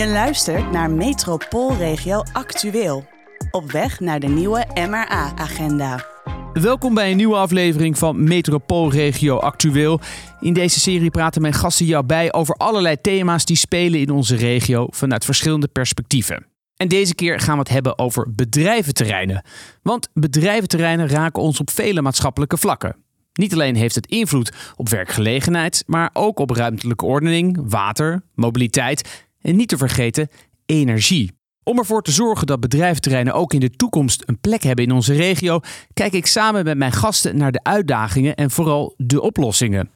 Je luistert naar Metropoolregio Actueel. Op weg naar de nieuwe MRA-agenda. Welkom bij een nieuwe aflevering van Metropoolregio Actueel. In deze serie praten mijn gasten jou bij over allerlei thema's die spelen in onze regio vanuit verschillende perspectieven. En deze keer gaan we het hebben over bedrijventerreinen. Want bedrijventerreinen raken ons op vele maatschappelijke vlakken. Niet alleen heeft het invloed op werkgelegenheid, maar ook op ruimtelijke ordening, water, mobiliteit en niet te vergeten energie. Om ervoor te zorgen dat bedrijventerreinen ook in de toekomst een plek hebben in onze regio, kijk ik samen met mijn gasten naar de uitdagingen en vooral de oplossingen.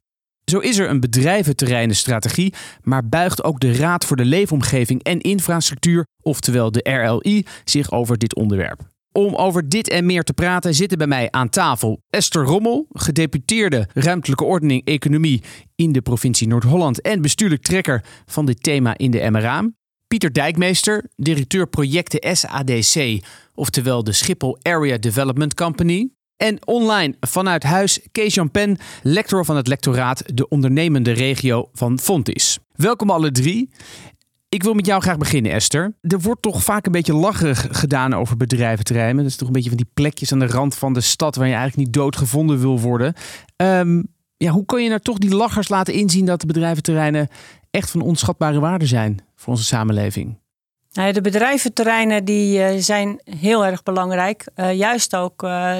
Zo is er een bedrijventerreinenstrategie, maar buigt ook de Raad voor de Leefomgeving en Infrastructuur, oftewel de RLI, zich over dit onderwerp. Om over dit en meer te praten zitten bij mij aan tafel Esther Rommel, gedeputeerde ruimtelijke ordening economie in de provincie Noord-Holland en bestuurlijk trekker van dit thema in de MRA. Pieter Dijkmeester, directeur projecten SADC, oftewel de Schiphol Area Development Company. En online vanuit huis Kees Pen, lector van het lectoraat De Ondernemende Regio van Fontis. Welkom alle drie. Ik wil met jou graag beginnen, Esther. Er wordt toch vaak een beetje lacherig gedaan over bedrijventerreinen. Dat is toch een beetje van die plekjes aan de rand van de stad waar je eigenlijk niet doodgevonden wil worden. Ehm, ja, hoe kan je nou toch die lachers laten inzien dat de bedrijventerreinen echt van onschatbare waarde zijn voor onze samenleving? Nou de bedrijventerreinen die, uh, zijn heel erg belangrijk. Uh, juist ook uh,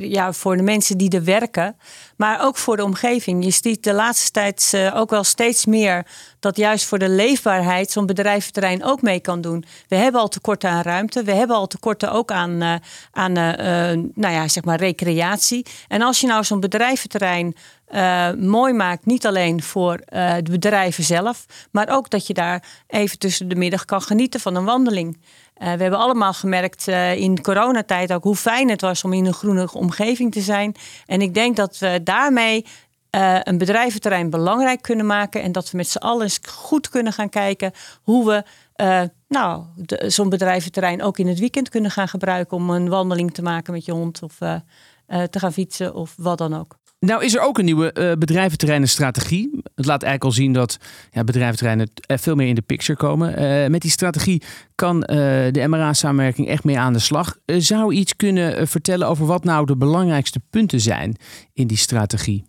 ja, voor de mensen die er werken, maar ook voor de omgeving. Je ziet de laatste tijd uh, ook wel steeds meer dat juist voor de leefbaarheid zo'n bedrijventerrein ook mee kan doen. We hebben al tekorten aan ruimte, we hebben al tekorten ook aan, uh, aan uh, nou ja, zeg maar recreatie. En als je nou zo'n bedrijventerrein mooi maakt, niet alleen voor de bedrijven zelf, maar ook dat je daar even tussen de middag kan genieten van een wandeling. Uh, we hebben allemaal gemerkt uh, in coronatijd ook hoe fijn het was om in een groene omgeving te zijn. En ik denk dat we daarmee uh, een bedrijventerrein belangrijk kunnen maken. En dat we met z'n allen goed kunnen gaan kijken hoe we nou, zo'n bedrijventerrein ook in het weekend kunnen gaan gebruiken om een wandeling te maken met je hond of te gaan fietsen of wat dan ook. Nou is er ook een nieuwe uh, bedrijventerreinenstrategie. Het laat eigenlijk al zien dat ja, bedrijventerreinen veel meer in de picture komen. Uh, met die strategie kan de MRA-samenwerking echt mee aan de slag. zou iets kunnen vertellen over wat nou de belangrijkste punten zijn in die strategie?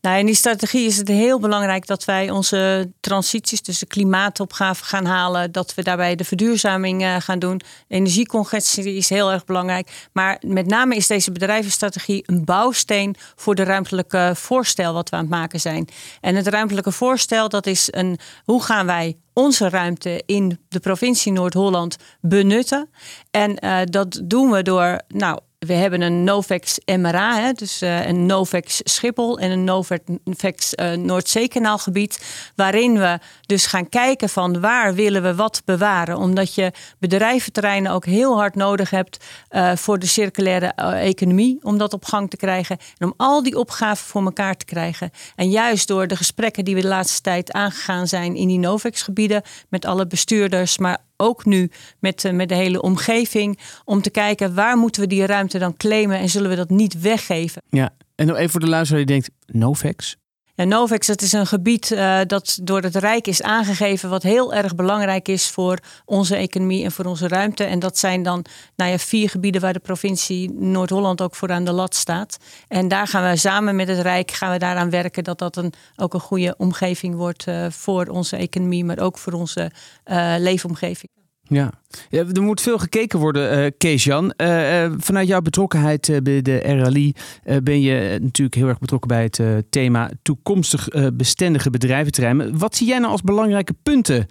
Nou, in die strategie is het heel belangrijk dat wij onze transities, dus de klimaatopgave gaan halen. Dat we daarbij de verduurzaming uh, gaan doen. Energiecongestie is heel erg belangrijk. Maar met name is deze bedrijvenstrategie een bouwsteen voor de ruimtelijke voorstel wat we aan het maken zijn. En het ruimtelijke voorstel, dat is een hoe gaan wij onze ruimte in de provincie Noord-Holland benutten. En uh, dat doen we door nou, we hebben een Novex MRA, hè, dus uh, een Novex Schiphol en een Novex uh, Noordzeekanaalgebied, waarin we dus gaan kijken van waar willen we wat bewaren, omdat je bedrijventerreinen ook heel hard nodig hebt uh, voor de circulaire economie, om dat op gang te krijgen en om al die opgaven voor elkaar te krijgen. En juist door de gesprekken die we de laatste tijd aangegaan zijn in die Novex gebieden met alle bestuurders, maar ook nu met, uh, met de hele omgeving. Om te kijken waar moeten we die ruimte dan claimen en zullen we dat niet weggeven. Ja, en nog even voor de luisteraar die denkt, Novex? Ja, Novex, dat is een gebied uh, dat door het Rijk is aangegeven, wat heel erg belangrijk is voor onze economie en voor onze ruimte. En dat zijn dan nou ja, vier gebieden waar de provincie Noord-Holland ook voor aan de lat staat. En daar gaan we samen met het Rijk gaan we daaraan werken dat dat een, ook een goede omgeving wordt uh, voor onze economie, maar ook voor onze uh, leefomgeving. Ja. er moet veel gekeken worden, uh, Kees-Jan. Uh, uh, vanuit jouw betrokkenheid bij de RLI ben je natuurlijk heel erg betrokken bij het thema toekomstig bestendige bedrijventerreinen. Wat zie jij nou als belangrijke punten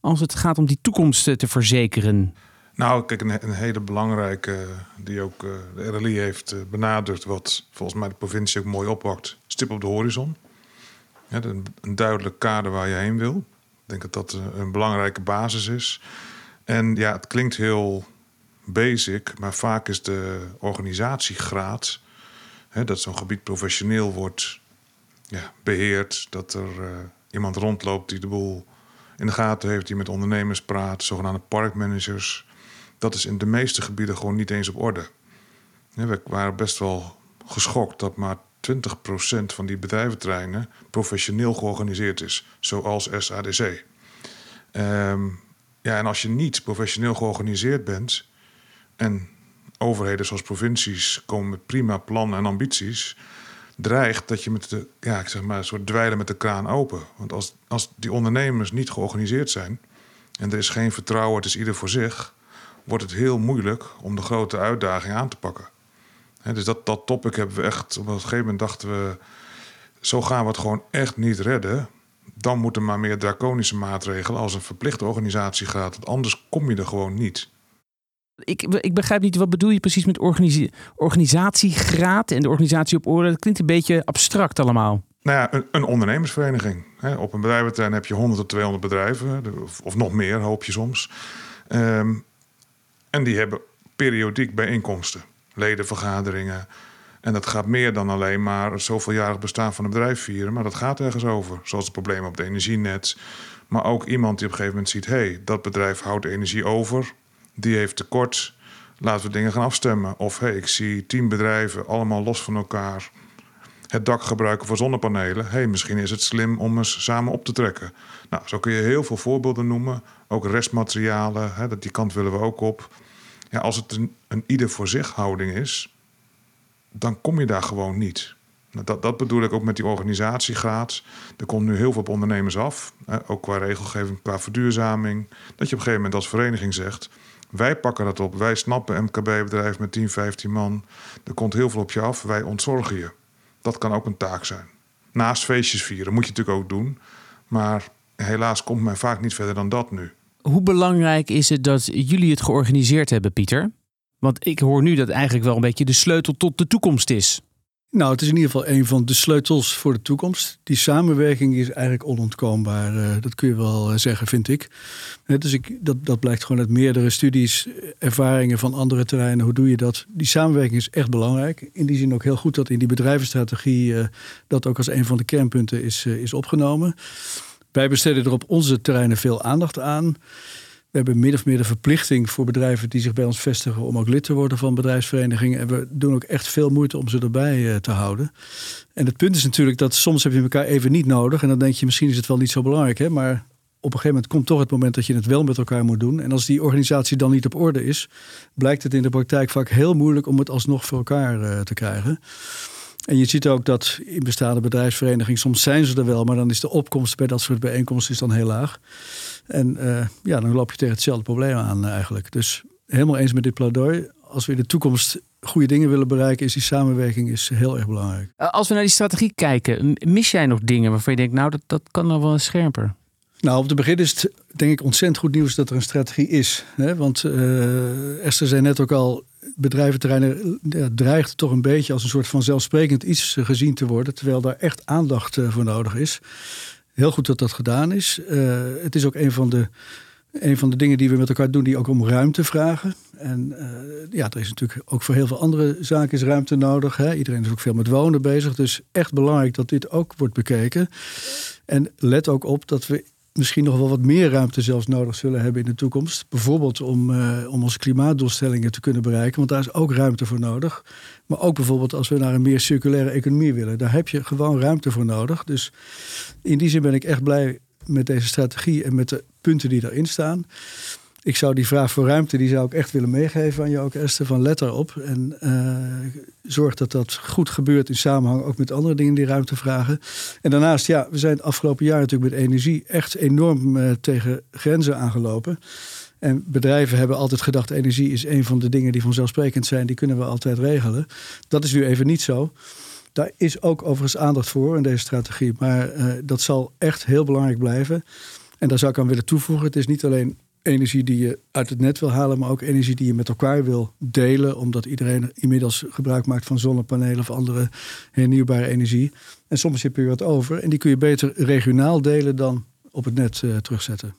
als het gaat om die toekomst te verzekeren? Nou, kijk, een, een hele belangrijke die ook de RLI heeft benadrukt, wat volgens mij de provincie ook mooi oppakt, stip op de horizon. Een, een duidelijk kader waar je heen wil. Ik denk dat dat een belangrijke basis is. En ja, het klinkt heel basic, maar vaak is de organisatiegraad, hè, dat zo'n gebied professioneel wordt ja, beheerd, dat er uh, iemand rondloopt die de boel in de gaten heeft, die met ondernemers praat, zogenaamde parkmanagers. Dat is in de meeste gebieden gewoon niet eens op orde. We waren best wel geschokt dat maar 20% van die bedrijventreinen professioneel georganiseerd is, zoals SADC. Um, Ja, en als je niet professioneel georganiseerd bent en overheden zoals provincies komen met prima plannen en ambities, dreigt dat je met de, ja, ik zeg maar, een soort dweilen met de kraan open. Want als, als die ondernemers niet georganiseerd zijn en er is geen vertrouwen, het is ieder voor zich, wordt het heel moeilijk om de grote uitdaging aan te pakken. dus dat, dat topic hebben we echt, op een gegeven moment dachten we, zo gaan we het gewoon echt niet redden. Dan moeten maar meer draconische maatregelen als een verplichte organisatiegraad. Want anders kom je er gewoon niet. Ik, ik begrijp niet, wat bedoel je precies met organisatiegraad en de organisatie op orde? Dat klinkt een beetje abstract allemaal. Nou ja, een, een ondernemersvereniging. Op een bedrijventerrein heb je 100 tot 200 bedrijven, of, nog meer, hoop je soms. Ehm, en die hebben periodiek bijeenkomsten, ledenvergaderingen. En dat gaat meer dan alleen maar zoveeljarig bestaan van een bedrijf vieren. Maar dat gaat ergens over. Zoals het probleem op het energienet. Maar ook iemand die op een gegeven moment ziet: hé, hey, dat bedrijf houdt energie over die heeft tekort. Laten we dingen gaan afstemmen. Of hey, ik zie tien bedrijven allemaal los van elkaar het dak gebruiken voor zonnepanelen. hey, misschien is het slim om eens samen op te trekken. Nou, zo kun je heel veel voorbeelden noemen. Ook restmaterialen, hè, die kant willen we ook op. Ja, als het een ieder voor zich houding is, dan kom je daar gewoon niet. Nou, dat, dat bedoel ik ook met die organisatiegraad. Er komt nu heel veel op ondernemers af, ook qua regelgeving, qua verduurzaming. Dat je op een gegeven moment als vereniging zegt: wij pakken dat op. Wij snappen MKB-bedrijf met 10, 15 man. Er komt heel veel op je af. Wij ontzorgen je. Dat kan ook een taak zijn. Naast feestjes vieren moet je natuurlijk ook doen. Maar helaas komt men vaak niet verder dan dat nu. Hoe belangrijk is het dat jullie het georganiseerd hebben, Pieter? Want ik hoor nu dat eigenlijk wel een beetje de sleutel tot de toekomst is. Nou, het is in ieder geval een van de sleutels voor de toekomst. Die samenwerking is eigenlijk onontkoombaar. Uh, dat kun je wel eh, zeggen, vind ik. dus ik, dat, dat blijkt gewoon uit meerdere studies, ervaringen van andere terreinen. Hoe doe je dat? Die samenwerking is echt belangrijk. In die zin ook heel goed dat in die bedrijvenstrategie uh, dat ook als een van de kernpunten is, is opgenomen. Wij besteden er op onze terreinen veel aandacht aan. Hebben min of meer de verplichting voor bedrijven die zich bij ons vestigen om ook lid te worden van bedrijfsverenigingen. En we doen ook echt veel moeite om ze erbij eh, te houden. En het punt is natuurlijk dat soms heb je elkaar even niet nodig. En dan denk je misschien is het wel niet zo belangrijk. Hè? Maar op een gegeven moment komt toch het moment dat je het wel met elkaar moet doen. En als die organisatie dan niet op orde is, blijkt het in de praktijk vaak heel moeilijk om het alsnog voor elkaar uh, te krijgen. En je ziet ook dat in bestaande bedrijfsverenigingen, soms zijn ze er wel, maar dan is de opkomst bij dat soort bijeenkomsten is dan heel laag. En uh, ja, dan loop je tegen hetzelfde probleem aan uh, eigenlijk. Dus helemaal eens met dit pleidooi. Als we in de toekomst goede dingen willen bereiken, is die samenwerking is heel erg belangrijk. Eh, als we naar die strategie kijken, mis jij nog dingen waarvan je denkt, nou, dat, dat kan nog wel scherper? Nou, op te begin is het denk ik ontzettend goed nieuws dat er een strategie is. Hè? Want uh, Esther zei net ook al, bedrijventerreinen dreigt toch een beetje als een soort van zelfsprekend iets gezien te worden, terwijl daar echt aandacht uh, voor nodig is. Heel goed dat dat gedaan is. Uh, het is ook een van de een van de dingen die we met elkaar doen, die ook om ruimte vragen. En uh, ja, er is natuurlijk ook voor heel veel andere zaken ruimte nodig. Hè? Iedereen is ook veel met wonen bezig. Dus echt belangrijk dat dit ook wordt bekeken. En let ook op dat we misschien nog wel wat meer ruimte zelfs nodig zullen hebben in de toekomst. Bijvoorbeeld om, uh, om onze klimaatdoelstellingen te kunnen bereiken. Want daar is ook ruimte voor nodig. Maar ook bijvoorbeeld als we naar een meer circulaire economie willen. Daar heb je gewoon ruimte voor nodig. Dus in die zin ben ik echt blij met deze strategie en met de punten die erin staan. Ik zou die vraag voor ruimte, die zou ik echt willen meegeven aan jou ook, Esther. Van let erop en uh, zorg dat dat goed gebeurt in samenhang ook met andere dingen die ruimte vragen. En daarnaast, ja, we zijn het afgelopen jaar natuurlijk met energie echt enorm uh, tegen grenzen aangelopen. En bedrijven hebben altijd gedacht: energie is een van de dingen die vanzelfsprekend zijn, die kunnen we altijd regelen. Dat is nu even niet zo. Daar is ook overigens aandacht voor in deze strategie. Maar uh, dat zal echt heel belangrijk blijven. En daar zou ik aan willen toevoegen: het is niet alleen energie die je uit het net wil halen, maar ook energie die je met elkaar wil delen, omdat iedereen inmiddels gebruik maakt van zonnepanelen of andere hernieuwbare energie. En soms heb je wat over en die kun je beter regionaal delen dan op het net uh, terugzetten.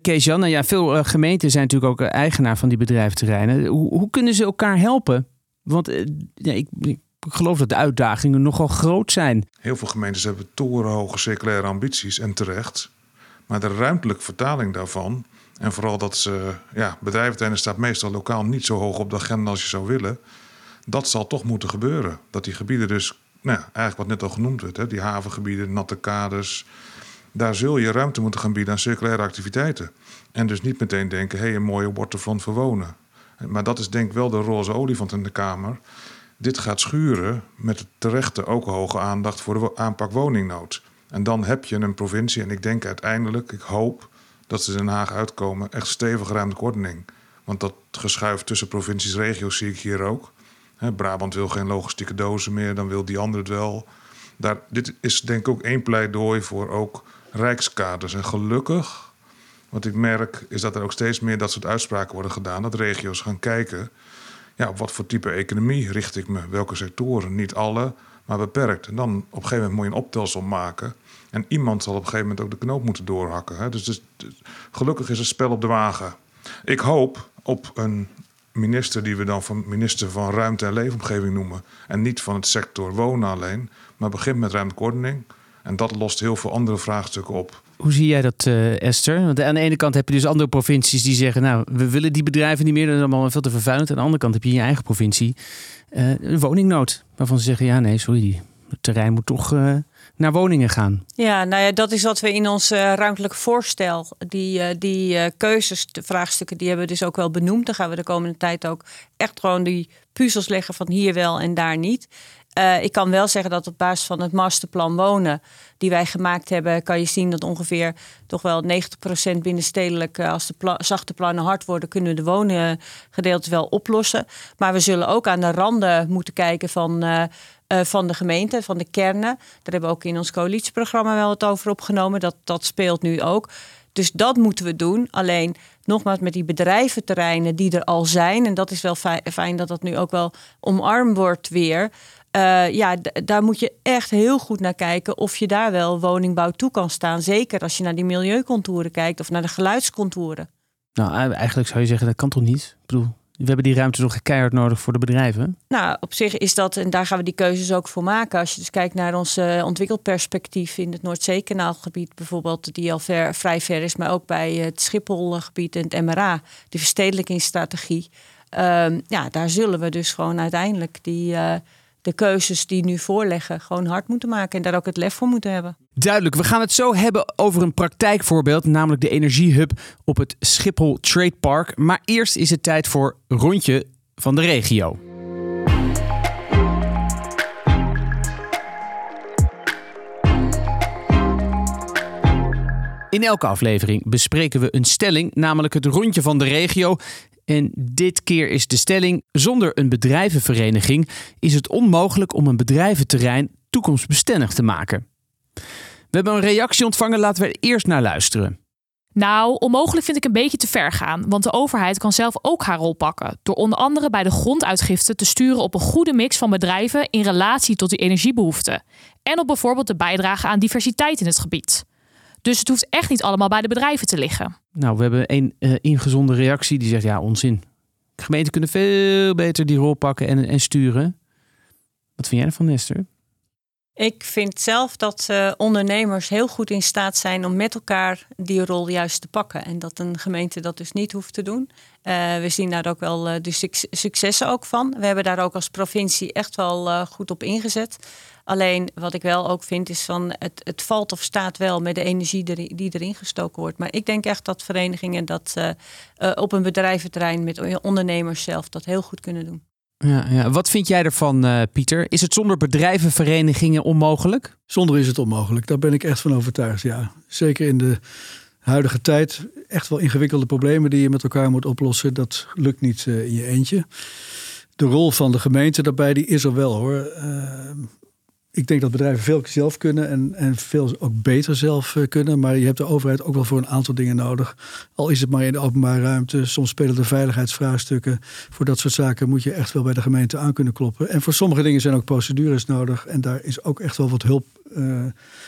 Kees-Jan, nou ja, veel uh, gemeenten zijn natuurlijk ook eigenaar van die bedrijventerreinen. Hoe, hoe kunnen ze elkaar helpen? Want uh, ja, ik, ik geloof dat de uitdagingen nogal groot zijn. Heel veel gemeentes hebben torenhoge circulaire ambities en terecht. Maar de ruimtelijke vertaling daarvan en vooral dat ze, ja, bedrijventerreinen staat meestal lokaal niet zo hoog op de agenda als je zou willen. Dat zal toch moeten gebeuren. Dat die gebieden dus, nou ja, eigenlijk wat net al genoemd werd, hè, die havengebieden, natte kaders, daar zul je ruimte moeten gaan bieden aan circulaire activiteiten. En dus niet meteen denken, hé, hey, een mooie waterfront voor wonen. Maar dat is denk ik wel de roze olifant in de Kamer. Dit gaat schuren met terechte ook hoge aandacht voor de aanpak woningnood. En dan heb je een provincie, en ik denk uiteindelijk, ik hoop dat ze Den Haag uitkomen, echt stevige ruimtelijke ordening. Want dat geschuif tussen provincies en regio's zie ik hier ook. Brabant wil geen logistieke dozen meer, dan wil die andere het wel. Daar, dit is denk ik ook één pleidooi voor ook rijkskaders. En gelukkig, wat ik merk, is dat er ook steeds meer dat soort uitspraken worden gedaan. Dat regio's gaan kijken, ja, op wat voor type economie richt ik me? Welke sectoren? Niet alle, maar beperkt. En dan op een gegeven moment moet je een optelsom maken. En iemand zal op een gegeven moment ook de knoop moeten doorhakken. Hè? Dus, dus, dus gelukkig is het spel op de wagen. Ik hoop op een minister die we dan van minister van Ruimte en Leefomgeving noemen. En niet van het sector wonen alleen, maar begint met ruimtelijke ordening. En dat lost heel veel andere vraagstukken op. Hoe zie jij dat, uh, Esther? Want aan de ene kant heb je dus andere provincies die zeggen: Nou, we willen die bedrijven niet meer, dat is allemaal veel te vervuilend. Aan de andere kant heb je in je eigen provincie uh, een woningnood. Waarvan ze zeggen: Ja, nee, sorry, het terrein moet toch uh, naar woningen gaan. Ja, nou ja, dat is wat we in ons ruimtelijk voorstel. Die, die keuzes, de vraagstukken, die hebben we dus ook wel benoemd. Dan gaan we de komende tijd ook echt gewoon die puzzels leggen van hier wel en daar niet. Uh, ik kan wel zeggen dat op basis van het masterplan wonen die wij gemaakt hebben, kan je zien dat ongeveer toch wel 90% binnenstedelijk, als de zachte plannen hard worden, kunnen we de wonengedeelte wel oplossen. Maar we zullen ook aan de randen moeten kijken van. Uh, van de gemeente, van de kernen. Daar hebben we ook in ons coalitieprogramma wel het over opgenomen. Dat, dat speelt nu ook. Dus dat moeten we doen. Alleen nogmaals met die bedrijventerreinen die er al zijn. En dat is wel fijn dat dat nu ook wel omarmd wordt weer. Uh, ja, daar moet je echt heel goed naar kijken of je daar wel woningbouw toe kan staan. Zeker als je naar die milieucontouren kijkt of naar de geluidscontouren. Nou, eigenlijk zou je zeggen dat kan toch niet? Ik bedoel, we hebben die ruimte toch keihard nodig voor de bedrijven? Nou, op zich is dat, en daar gaan we die keuzes ook voor maken. Als je dus kijkt naar ons uh, ontwikkelperspectief in het Noordzeekanaalgebied bijvoorbeeld, die al ver, vrij ver is, maar ook bij het Schipholgebied en het MRA, die verstedelijkingsstrategie. Uh, ja, daar zullen we dus gewoon uiteindelijk die, uh, de keuzes die nu voorleggen gewoon hard moeten maken en daar ook het lef voor moeten hebben. Duidelijk, we gaan het zo hebben over een praktijkvoorbeeld, namelijk de energiehub op het Schiphol Trade Park. Maar eerst is het tijd voor rondje van de regio. In elke aflevering bespreken we een stelling, namelijk het rondje van de regio. En dit keer is de stelling: zonder een bedrijvenvereniging is het onmogelijk om een bedrijventerrein toekomstbestendig te maken. We hebben een reactie ontvangen, laten we er eerst naar luisteren. Nou, onmogelijk vind ik een beetje te ver gaan, want de overheid kan zelf ook haar rol pakken. Door onder andere bij de gronduitgifte te sturen op een goede mix van bedrijven in relatie tot die energiebehoeften. En op bijvoorbeeld de bijdrage aan diversiteit in het gebied. Dus het hoeft echt niet allemaal bij de bedrijven te liggen. Nou, we hebben een uh, ingezonde reactie die zegt: ja, onzin. Gemeenten kunnen veel beter die rol pakken en, en sturen. Wat vind jij ervan, Esther? Ik vind zelf dat uh, ondernemers heel goed in staat zijn om met elkaar die rol juist te pakken. En dat een gemeente dat dus niet hoeft te doen. Uh, we zien daar ook wel uh, de successen ook van. We hebben daar ook als provincie echt wel goed op ingezet. Alleen wat ik wel ook vind is van het, het valt of staat wel met de energie die erin gestoken wordt. Maar ik denk echt dat verenigingen dat op een bedrijventerrein met ondernemers zelf dat heel goed kunnen doen. Ja, ja. Wat vind jij ervan, uh, Pieter? Is het zonder bedrijvenverenigingen onmogelijk? Zonder is het onmogelijk. Daar ben ik echt van overtuigd, ja. Zeker in de huidige tijd. Echt wel ingewikkelde problemen die je met elkaar moet oplossen. Dat lukt niet uh, in je eentje. De rol van de gemeente daarbij, die is er wel hoor. Uh, ik denk dat bedrijven veel zelf kunnen en, en veel ook beter zelf eh, kunnen. Maar je hebt de overheid ook wel voor een aantal dingen nodig. Al is het maar in de openbare ruimte. Soms spelen de veiligheidsvraagstukken. Voor dat soort zaken moet je echt wel bij de gemeente aan kunnen kloppen. En voor sommige dingen zijn ook procedures nodig. En daar is ook echt wel wat hulp uh,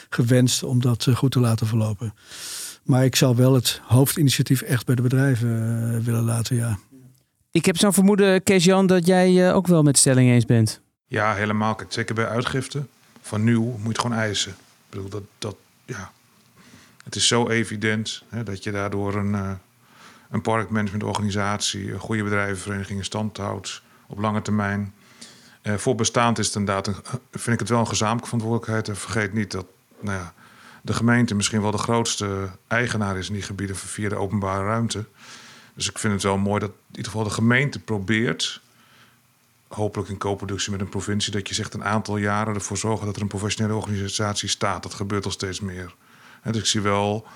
gewenst om dat uh, goed te laten verlopen. Maar ik zou wel het hoofdinitiatief echt bij de bedrijven willen laten, ja. Ik heb zo'n vermoeden, Kees-Jan, dat jij ook wel met stelling eens bent. Ja, helemaal. Kijk, zeker bij uitgifte van nieuw moet je gewoon eisen. Ik bedoel, dat, dat, ja. Het is zo evident hè, dat je daardoor een, uh, een parkmanagementorganisatie, een goede bedrijvenvereniging in stand houdt op lange termijn. Uh, voor bestaand is het inderdaad, vind ik het wel een gezamenlijke verantwoordelijkheid. En vergeet niet dat nou ja, de gemeente misschien wel de grootste eigenaar is in die gebieden via de openbare ruimte. Dus ik vind het wel mooi dat in ieder geval de gemeente probeert, hopelijk in co-productie met een provincie, dat je zegt een aantal jaren ervoor zorgen dat er een professionele organisatie staat. Dat gebeurt al steeds meer. dus ik zie wel,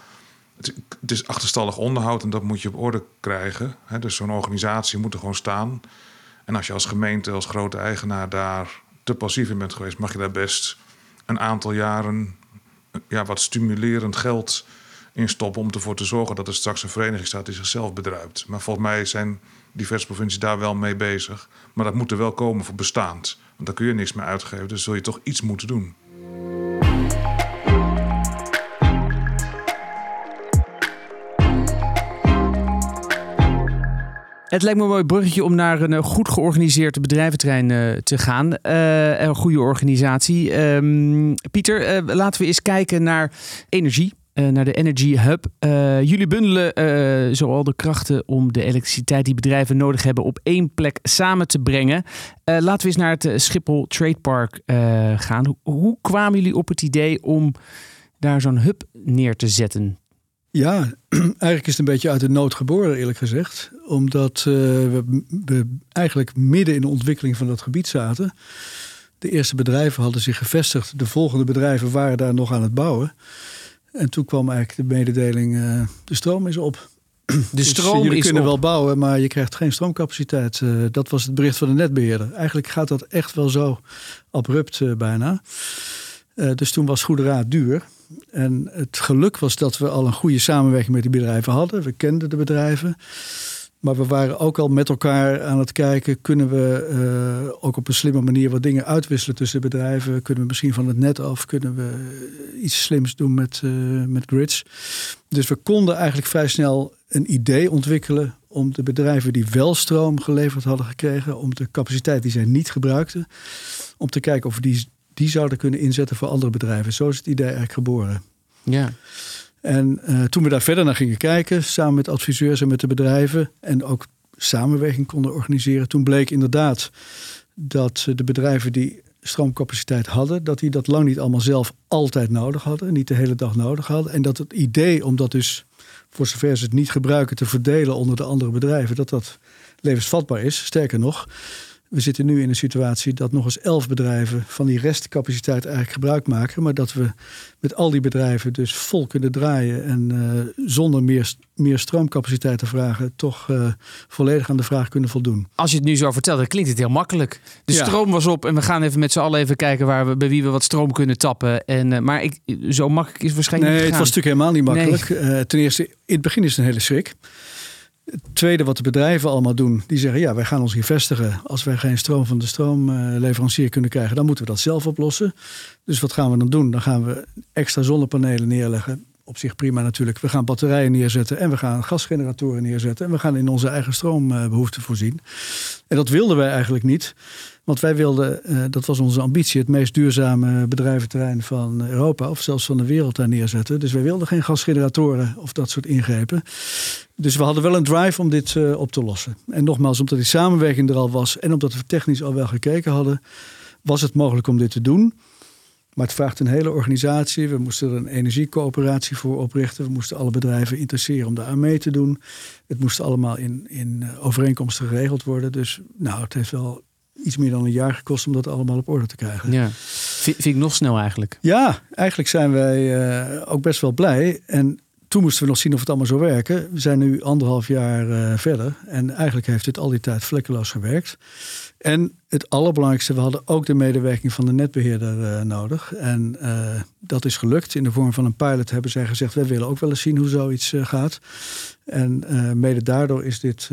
het, is achterstallig onderhoud en dat moet je op orde krijgen. dus zo'n organisatie moet er gewoon staan. En als je als gemeente, als grote eigenaar daar te passief in bent geweest, mag je daar best een aantal jaren ja, wat stimulerend geld in stoppen om ervoor te zorgen dat er straks een vereniging staat die zichzelf bedruipt. Maar volgens mij zijn diverse provincies daar wel mee bezig. Maar dat moet er wel komen voor bestaand. Want daar kun je niks meer uitgeven, dus zul je toch iets moeten doen. Het lijkt me een mooi bruggetje om naar een eh, goed georganiseerd bedrijventerrein uh, te gaan. Uh, een goede organisatie. Um, Pieter, laten we eens kijken naar energie. Naar de Energy Hub. jullie bundelen zoal de krachten om de elektriciteit die bedrijven nodig hebben op één plek samen te brengen. laten we eens naar het Schiphol Trade Park gaan. Hoe, kwamen jullie op het idee om daar zo'n hub neer te zetten? Ja, eigenlijk is het een beetje uit de nood geboren, eerlijk gezegd. Omdat uh, we, eigenlijk midden in de ontwikkeling van dat gebied zaten. De eerste bedrijven hadden zich gevestigd. De volgende bedrijven waren daar nog aan het bouwen. En toen kwam eigenlijk de mededeling: uh, de stroom is op. De dus stroom jullie is kunnen op. wel bouwen, maar je krijgt geen stroomcapaciteit. Uh, dat was het bericht van de netbeheerder. Eigenlijk gaat dat echt wel zo abrupt bijna. dus toen was goede raad duur. En het geluk was dat we al een goede samenwerking met die bedrijven hadden. We kenden de bedrijven. Maar we waren ook al met elkaar aan het kijken: kunnen we uh, ook op een slimme manier wat dingen uitwisselen tussen bedrijven? Kunnen we misschien van het net af? Kunnen we iets slims doen met, uh, met grids? Dus we konden eigenlijk vrij snel een idee ontwikkelen om de bedrijven die wel stroom geleverd hadden gekregen, om de capaciteit die zij niet gebruikten, om te kijken of we die die zouden kunnen inzetten voor andere bedrijven. Zo is het idee eigenlijk geboren. Ja. En uh, toen we daar verder naar gingen kijken, samen met adviseurs en met de bedrijven, en ook samenwerking konden organiseren, toen bleek inderdaad dat de bedrijven die stroomcapaciteit hadden, dat die dat lang niet allemaal zelf altijd nodig hadden, niet de hele dag nodig hadden. En dat het idee om dat dus, voor zover ze het niet gebruiken, te verdelen onder de andere bedrijven, dat dat levensvatbaar is. Sterker nog, we zitten nu in een situatie dat nog eens elf bedrijven van die restcapaciteit eigenlijk gebruik maken. Maar dat we met al die bedrijven dus vol kunnen draaien. En uh, zonder meer, meer stroomcapaciteit te vragen, toch uh, volledig aan de vraag kunnen voldoen. Als je het nu zo vertelt, dan klinkt het heel makkelijk. De ja. stroom was op en we gaan even met z'n allen even kijken waar we, bij wie we wat stroom kunnen tappen. En, uh, maar ik, zo makkelijk is het waarschijnlijk nee, niet. het was natuurlijk helemaal niet makkelijk. Nee. ten eerste, in het begin is het een hele schrik. Het tweede wat de bedrijven allemaal doen, die zeggen ja, wij gaan ons hier vestigen. Als wij geen stroom van de stroomleverancier kunnen krijgen, dan moeten we dat zelf oplossen. Dus wat gaan we dan doen? Dan gaan we extra zonnepanelen neerleggen. Op zich prima natuurlijk. We gaan batterijen neerzetten en we gaan gasgeneratoren neerzetten. En we gaan in onze eigen stroombehoeften voorzien. En dat wilden wij eigenlijk niet. Want wij wilden, uh, dat was onze ambitie, het meest duurzame bedrijventerrein van Europa of zelfs van de wereld daar neerzetten. Dus wij wilden geen gasgeneratoren of dat soort ingrepen. Dus we hadden wel een drive om dit uh, op te lossen. En nogmaals, omdat die samenwerking er al was en omdat we technisch al wel gekeken hadden, was het mogelijk om dit te doen. Maar het vraagt een hele organisatie. We moesten er een energiecoöperatie voor oprichten. We moesten alle bedrijven interesseren om daar aan mee te doen. Het moest allemaal in, in eh, overeenkomsten geregeld worden. Dus nou, het heeft wel iets meer dan een jaar gekost om dat allemaal op orde te krijgen. Ja. Vind, vind ik nog snel eigenlijk. Ja, eigenlijk zijn wij uh, ook best wel blij. En toen moesten we nog zien of het allemaal zou werken. We zijn nu anderhalf jaar uh, verder. En eigenlijk heeft het al die tijd vlekkeloos gewerkt. En het allerbelangrijkste, we hadden ook de medewerking van de netbeheerder uh, nodig. En uh, dat is gelukt. In de vorm van een pilot hebben zij gezegd: wij willen ook wel eens zien hoe zoiets gaat. En mede daardoor is dit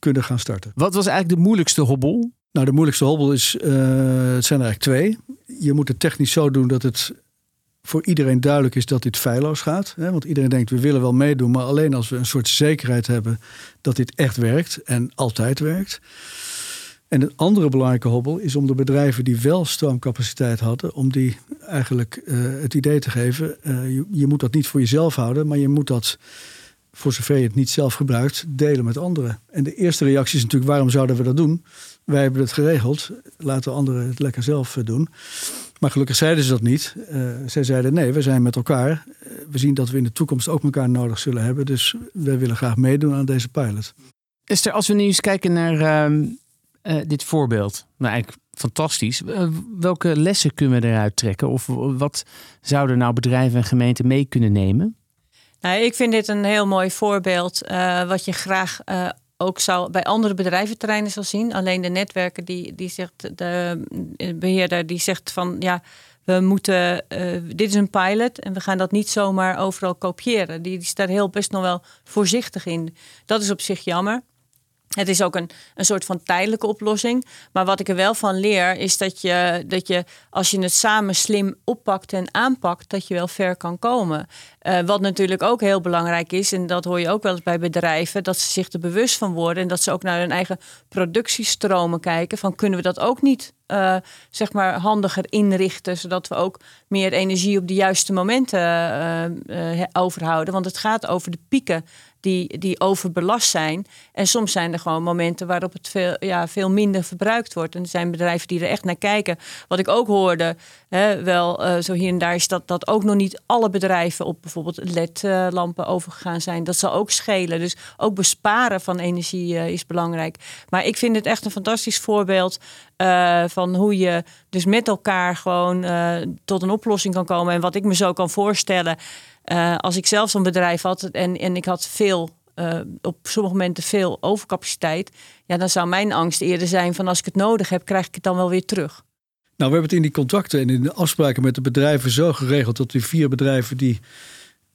kunnen gaan starten. Wat was eigenlijk de moeilijkste hobbel? Nou, de moeilijkste hobbel is, het zijn er eigenlijk twee. Je moet het technisch zo doen dat het voor iedereen duidelijk is dat dit feilloos gaat. Hè? Want iedereen denkt, we willen wel meedoen, maar alleen als we een soort zekerheid hebben dat dit echt werkt en altijd werkt. En een andere belangrijke hobbel is om de bedrijven die wel stroomcapaciteit hadden, om die eigenlijk uh, het idee te geven, uh, je, je, moet dat niet voor jezelf houden, maar je moet dat, voor zover je het niet zelf gebruikt, delen met anderen. En de eerste reactie is natuurlijk, waarom zouden we dat doen? Wij hebben het geregeld, laten anderen het lekker zelf doen. Maar gelukkig zeiden ze dat niet. Uh, zij zeiden nee, we zijn met elkaar. we zien dat we in de toekomst ook elkaar nodig zullen hebben. Dus wij willen graag meedoen aan deze pilot. Esther, als we nu eens kijken naar ehm, dit voorbeeld. Nou, eigenlijk fantastisch. welke lessen kunnen we eruit trekken? Of wat zouden nou bedrijven en gemeenten mee kunnen nemen? Nou, ik vind dit een heel mooi voorbeeld. wat je graag ook zou bij andere bedrijventerreinen zal zien. Alleen de netwerken die, die zegt, de beheerder die zegt van ja, we moeten, uh, dit is een pilot en we gaan dat niet zomaar overal kopiëren. Die, die is daar heel best nog wel voorzichtig in. Dat is op zich jammer. Het is ook een, een soort van tijdelijke oplossing. Maar wat ik er wel van leer, is dat je, dat je als je het samen slim oppakt en aanpakt, dat je wel ver kan komen. Uh, wat natuurlijk ook heel belangrijk is, en dat hoor je ook wel eens bij bedrijven, dat ze zich er bewust van worden en dat ze ook naar hun eigen productiestromen kijken. Van kunnen we dat ook niet uh, zeg maar handiger inrichten, zodat we ook meer energie op de juiste momenten uh, overhouden. Want het gaat over de pieken die, die overbelast zijn. En soms zijn er gewoon momenten waarop het veel, ja, veel minder verbruikt wordt. En er zijn bedrijven die er echt naar kijken. Wat ik ook hoorde, hè, wel uh, zo hier en daar, is dat, dat ook nog niet alle bedrijven op bijvoorbeeld LED-lampen overgegaan zijn. Dat zal ook schelen. Dus ook besparen van energie uh, is belangrijk. Maar ik vind het echt een fantastisch voorbeeld uh, van hoe je dus met elkaar gewoon tot een oplossing kan komen. En wat ik me zo kan voorstellen. Uh, als ik zelf zo'n bedrijf had en, en ik had veel, uh, op sommige momenten veel overcapaciteit, ja, dan zou mijn angst eerder zijn van als ik het nodig heb, krijg ik het dan wel weer terug. Nou, we hebben het in die contracten en in de afspraken met de bedrijven zo geregeld dat die vier bedrijven die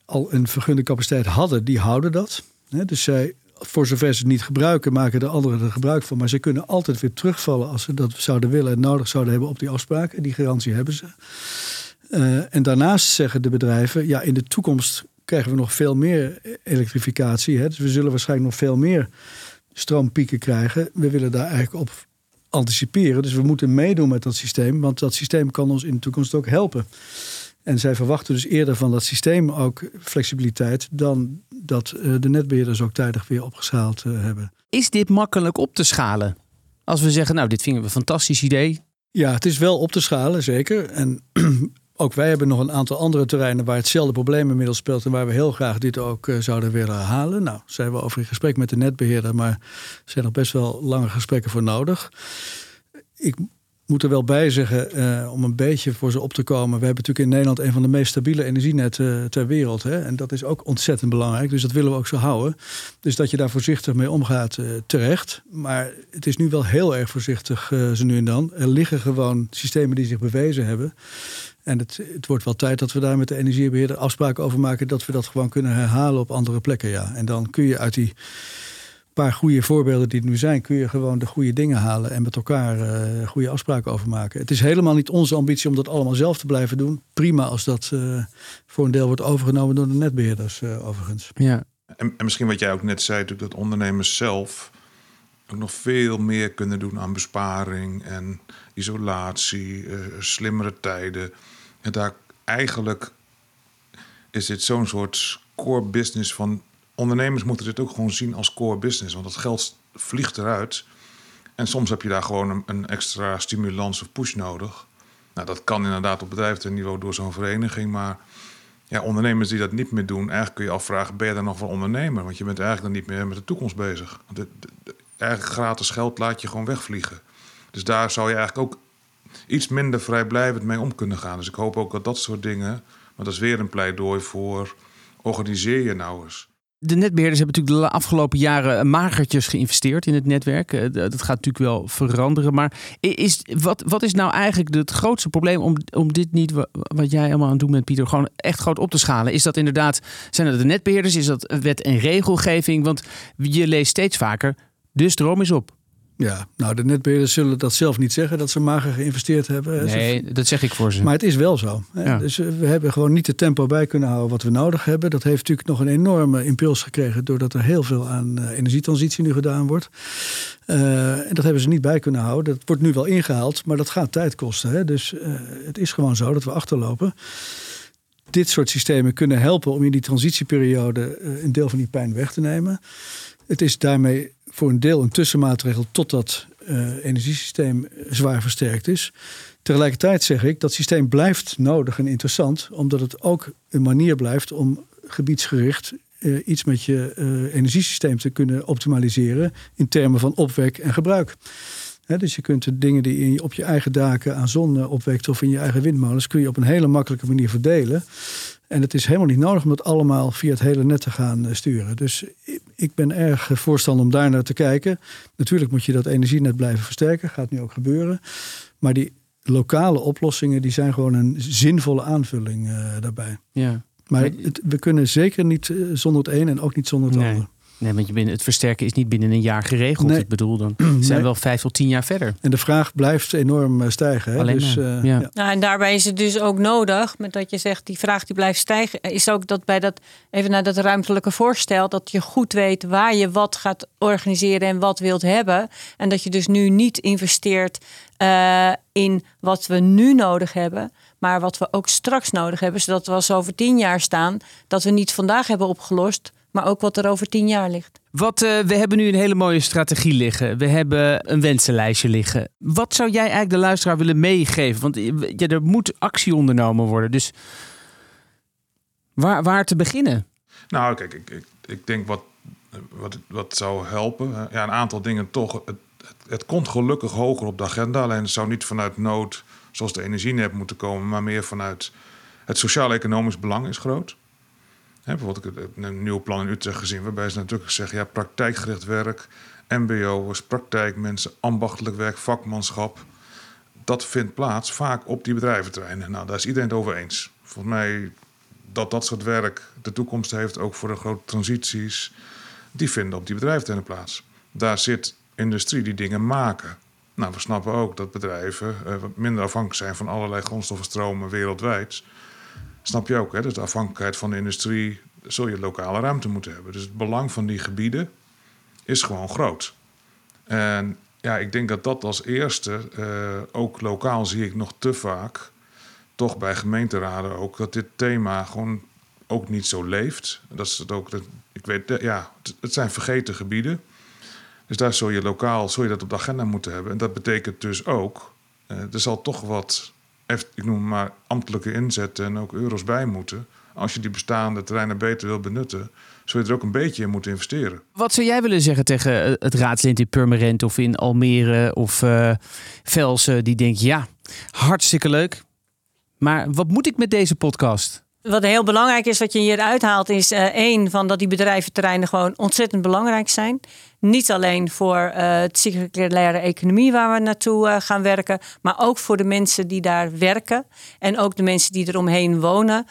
al een vergunde capaciteit hadden, die houden dat. dus zij, voor zover ze het niet gebruiken, maken de anderen er gebruik van. Maar ze kunnen altijd weer terugvallen als ze dat zouden willen en nodig zouden hebben op die afspraken. Die garantie hebben ze. Uh, en daarnaast zeggen de bedrijven, ja, in de toekomst krijgen we nog veel meer elektrificatie. Hè? Dus we zullen waarschijnlijk nog veel meer stroompieken krijgen. We willen daar eigenlijk op anticiperen. Dus we moeten meedoen met dat systeem, want dat systeem kan ons in de toekomst ook helpen. En zij verwachten dus eerder van dat systeem ook flexibiliteit dan dat uh, de netbeheerders ook tijdig weer opgeschaald uh, hebben. Is dit makkelijk op te schalen? Als we zeggen, nou, dit vinden we een fantastisch idee. Ja, het is wel op te schalen, zeker. En ook wij hebben nog een aantal andere terreinen waar hetzelfde probleem inmiddels speelt en waar we heel graag dit ook uh, zouden willen halen. Nou, zijn we over in gesprek met de netbeheerder, maar er zijn nog best wel lange gesprekken voor nodig. Ik moet er wel bij zeggen, uh, om een beetje voor ze op te komen. We hebben natuurlijk in Nederland een van de meest stabiele energienetten uh, ter wereld. Hè? En dat is ook ontzettend belangrijk. Dus dat willen we ook zo houden. Dus dat je daar voorzichtig mee omgaat, terecht. Maar het is nu wel heel erg voorzichtig, ze nu en dan. Er liggen gewoon systemen die zich bewezen hebben. En het, het wordt wel tijd dat we daar met de energiebeheerder afspraken over maken. Dat we dat gewoon kunnen herhalen op andere plekken. Ja. En dan kun je uit die paar goede voorbeelden die er nu zijn, kun je gewoon de goede dingen halen en met elkaar uh, goede afspraken over maken. Het is helemaal niet onze ambitie om dat allemaal zelf te blijven doen. Prima als dat uh, voor een deel wordt overgenomen door de netbeheerders, uh, overigens. Ja. En, en, misschien wat jij ook net zei, dat ondernemers zelf ook nog veel meer kunnen doen aan besparing en isolatie, slimmere tijden. En daar eigenlijk is dit zo'n soort core business van ondernemers moeten dit ook gewoon zien als core business. Want dat geld vliegt eruit. En soms heb je daar gewoon een, extra stimulans of push nodig. Nou, dat kan inderdaad op bedrijfsniveau door zo'n vereniging. Maar ja, ondernemers die dat niet meer doen, eigenlijk kun je afvragen: ben je dan nog wel ondernemer? Want je bent eigenlijk dan niet meer met de toekomst bezig. Eigenlijk gratis geld laat je gewoon wegvliegen. Dus daar zou je eigenlijk ook iets minder vrijblijvend mee om kunnen gaan. Dus ik hoop ook dat dat soort dingen, maar dat is weer een pleidooi voor organiseer je nou eens. De netbeheerders hebben natuurlijk de afgelopen jaren magertjes geïnvesteerd in het netwerk. Eh, dat gaat natuurlijk wel veranderen. Maar is, wat, wat is nou eigenlijk het grootste probleem om, om dit niet, wat jij allemaal aan het doen bent, Pieter, gewoon echt groot op te schalen? Is dat inderdaad, zijn dat de netbeheerders? Is dat wet en regelgeving? Want je leest steeds vaker, de stroom is op. Ja, nou, de netbeheerders zullen dat zelf niet zeggen dat ze mager geïnvesteerd hebben. Nee, dat zeg ik voor ze. Maar het is wel zo. Dus eh, we hebben gewoon niet de tempo bij kunnen houden wat we nodig hebben. Dat heeft natuurlijk nog een enorme impuls gekregen doordat er heel veel aan uh, energietransitie nu gedaan wordt. Uh, en dat hebben ze niet bij kunnen houden. Dat wordt nu wel ingehaald, maar dat gaat tijd kosten. Hè? Dus het is gewoon zo dat we achterlopen. Dit soort systemen kunnen helpen om in die transitieperiode een deel van die pijn weg te nemen. Het is daarmee voor een deel een tussenmaatregel totdat uh, energiesysteem zwaar versterkt is. Tegelijkertijd zeg ik dat systeem blijft nodig en interessant, omdat het ook een manier blijft om gebiedsgericht uh, iets met je uh, energiesysteem te kunnen optimaliseren in termen van opwek en gebruik. dus je kunt de dingen die je op je eigen daken aan zon opwekt of in je eigen windmolens, kun je op een hele makkelijke manier verdelen. En het is helemaal niet nodig om het allemaal via het hele net te gaan sturen. Dus ik ben erg voorstander om daar naar te kijken. Natuurlijk moet je dat energienet blijven versterken, gaat nu ook gebeuren. Maar die lokale oplossingen die zijn gewoon een zinvolle aanvulling uh, daarbij. Ja. Maar het, we kunnen zeker niet eh, zonder het een en ook niet zonder het nee. ander. Nee, want je binnen, het versterken is niet binnen een jaar geregeld. Ik bedoel, dan zijn we wel vijf tot tien jaar verder. En de vraag blijft enorm eh, stijgen. Hè? Alleen dus, uh, ja. Nou, en daarbij is het dus ook nodig, met dat je zegt die vraag die blijft stijgen, is ook dat bij dat, even naar dat ruimtelijke voorstel, dat je goed weet waar je wat gaat organiseren en wat wilt hebben. En dat je dus nu niet investeert uh, in wat we nu nodig hebben, maar wat we ook straks nodig hebben, zodat we als over tien jaar staan, dat we niet vandaag hebben opgelost, maar ook wat er over tien jaar ligt. Wat, uh, we hebben nu een hele mooie strategie liggen. We hebben een wensenlijstje liggen. Wat zou jij eigenlijk de luisteraar willen meegeven? Want ja, er moet actie ondernomen worden. Dus waar, waar te beginnen? Nou, kijk, ik, ik, ik denk wat, wat, wat zou helpen. Ja, een aantal dingen toch. Het, het, het komt gelukkig hoger op de agenda. Alleen het zou niet vanuit nood, zoals de energienet moeten komen, maar meer vanuit het sociaal-economisch belang is groot. Hè, bijvoorbeeld, een nieuw plan in Utrecht gezien, waarbij ze natuurlijk zeggen: ja, praktijkgericht werk, MBO's, praktijkmensen, ambachtelijk werk, vakmanschap. Dat vindt plaats vaak op die bedrijventerreinen. Nou, daar is iedereen het over eens. Volgens mij dat dat soort werk de toekomst heeft, ook voor de grote transities, die vinden op die bedrijventerreinen plaats. Daar zit industrie die dingen maken. Nou, we snappen ook dat bedrijven wat minder afhankelijk zijn van allerlei grondstoffenstromen wereldwijd. Snap je ook, hè? Dus de afhankelijkheid van de industrie zul je lokale ruimte moeten hebben. Dus het belang van die gebieden is gewoon groot. En ja, ik denk dat dat als eerste, uh, ook lokaal zie ik nog te vaak, toch bij gemeenteraden ook, dat dit thema gewoon ook niet zo leeft. Dat is het ook, dat, ik weet, ja, het zijn vergeten gebieden. Dus daar zul je lokaal zul je dat op de agenda moeten hebben. En dat betekent dus ook, uh, er zal toch wat ik noem maar ambtelijke inzetten en ook euro's bij moeten. Als je die bestaande terreinen beter wil benutten, zul je er ook een beetje in moeten investeren. Wat zou jij willen zeggen tegen eh, het raadslid in Purmerend of in Almere of uh, Velsen, die denkt: ja, hartstikke leuk. Maar wat moet ik met deze podcast? Wat heel belangrijk is wat je hier uithaalt, is uh, één van dat die bedrijventerreinen gewoon ontzettend belangrijk zijn. Niet alleen voor uh, het circulaire economie waar we naartoe uh, gaan werken, maar ook voor de mensen die daar werken en ook de mensen die eromheen wonen.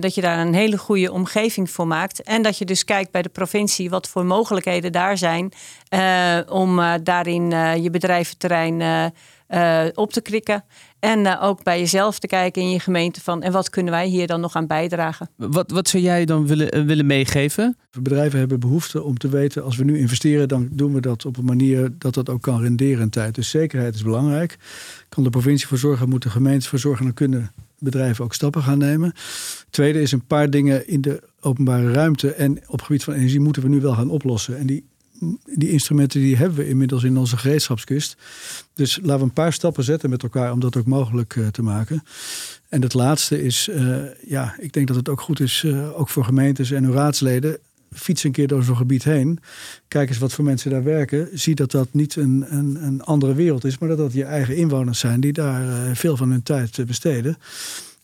dat je daar een hele goede omgeving voor maakt. En dat je dus kijkt bij de provincie wat voor mogelijkheden daar zijn om daarin je bedrijventerrein op te krikken. En uh, ook bij jezelf te kijken in je gemeente van en wat kunnen wij hier dan nog aan bijdragen. Wat, wat zou jij dan willen, uh, willen meegeven? Bedrijven hebben behoefte om te weten, als we nu investeren, dan doen we dat op een manier dat dat ook kan renderen in tijd. Dus zekerheid is belangrijk. Kan de provincie voor zorgen, moeten gemeentes voor zorgen, dan kunnen bedrijven ook stappen gaan nemen. Tweede is een paar dingen in de openbare ruimte en op het gebied van energie moeten we nu wel gaan oplossen. En die die instrumenten die hebben we inmiddels in onze gereedschapskist. Dus laten we een paar stappen zetten met elkaar om dat ook mogelijk uh, te maken. En het laatste is, uh, ja, ik denk dat het ook goed is, uh, ook voor gemeentes en hun raadsleden. Fiets een keer door zo'n gebied heen. Kijk eens wat voor mensen daar werken. Zie dat dat niet een, een, een andere wereld is, maar dat dat je eigen inwoners zijn die daar veel van hun tijd besteden.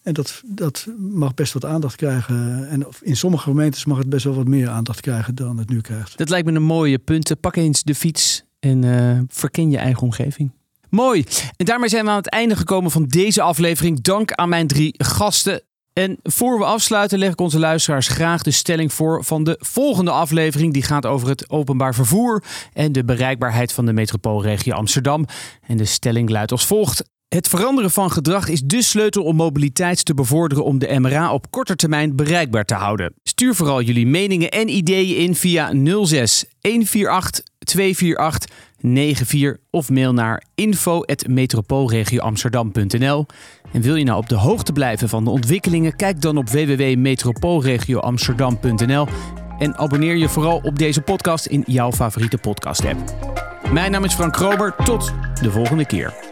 En dat, dat mag best wat aandacht krijgen. En in sommige gemeentes mag het best wel wat meer aandacht krijgen dan het nu krijgt. Dat lijkt me een mooie punt. Pak eens de fiets en uh, verken je eigen omgeving. Mooi. En daarmee zijn we aan het einde gekomen van deze aflevering. Dank aan mijn drie gasten. En voor we afsluiten leg ik onze luisteraars graag de stelling voor van de volgende aflevering. Die gaat over het openbaar vervoer en de bereikbaarheid van de metropoolregio Amsterdam. En de stelling luidt als volgt. Het veranderen van gedrag is de sleutel om mobiliteit te bevorderen om de MRA op korte termijn bereikbaar te houden. Stuur vooral jullie meningen en ideeën in via 06 148 248 94 of mail naar info@metropoolregioamsterdam.nl. En wil je nou op de hoogte blijven van de ontwikkelingen? Kijk dan op www.metropoolregioamsterdam.nl en abonneer je vooral op deze podcast in jouw favoriete podcast app. Mijn naam is Frank Krober. Tot de volgende keer.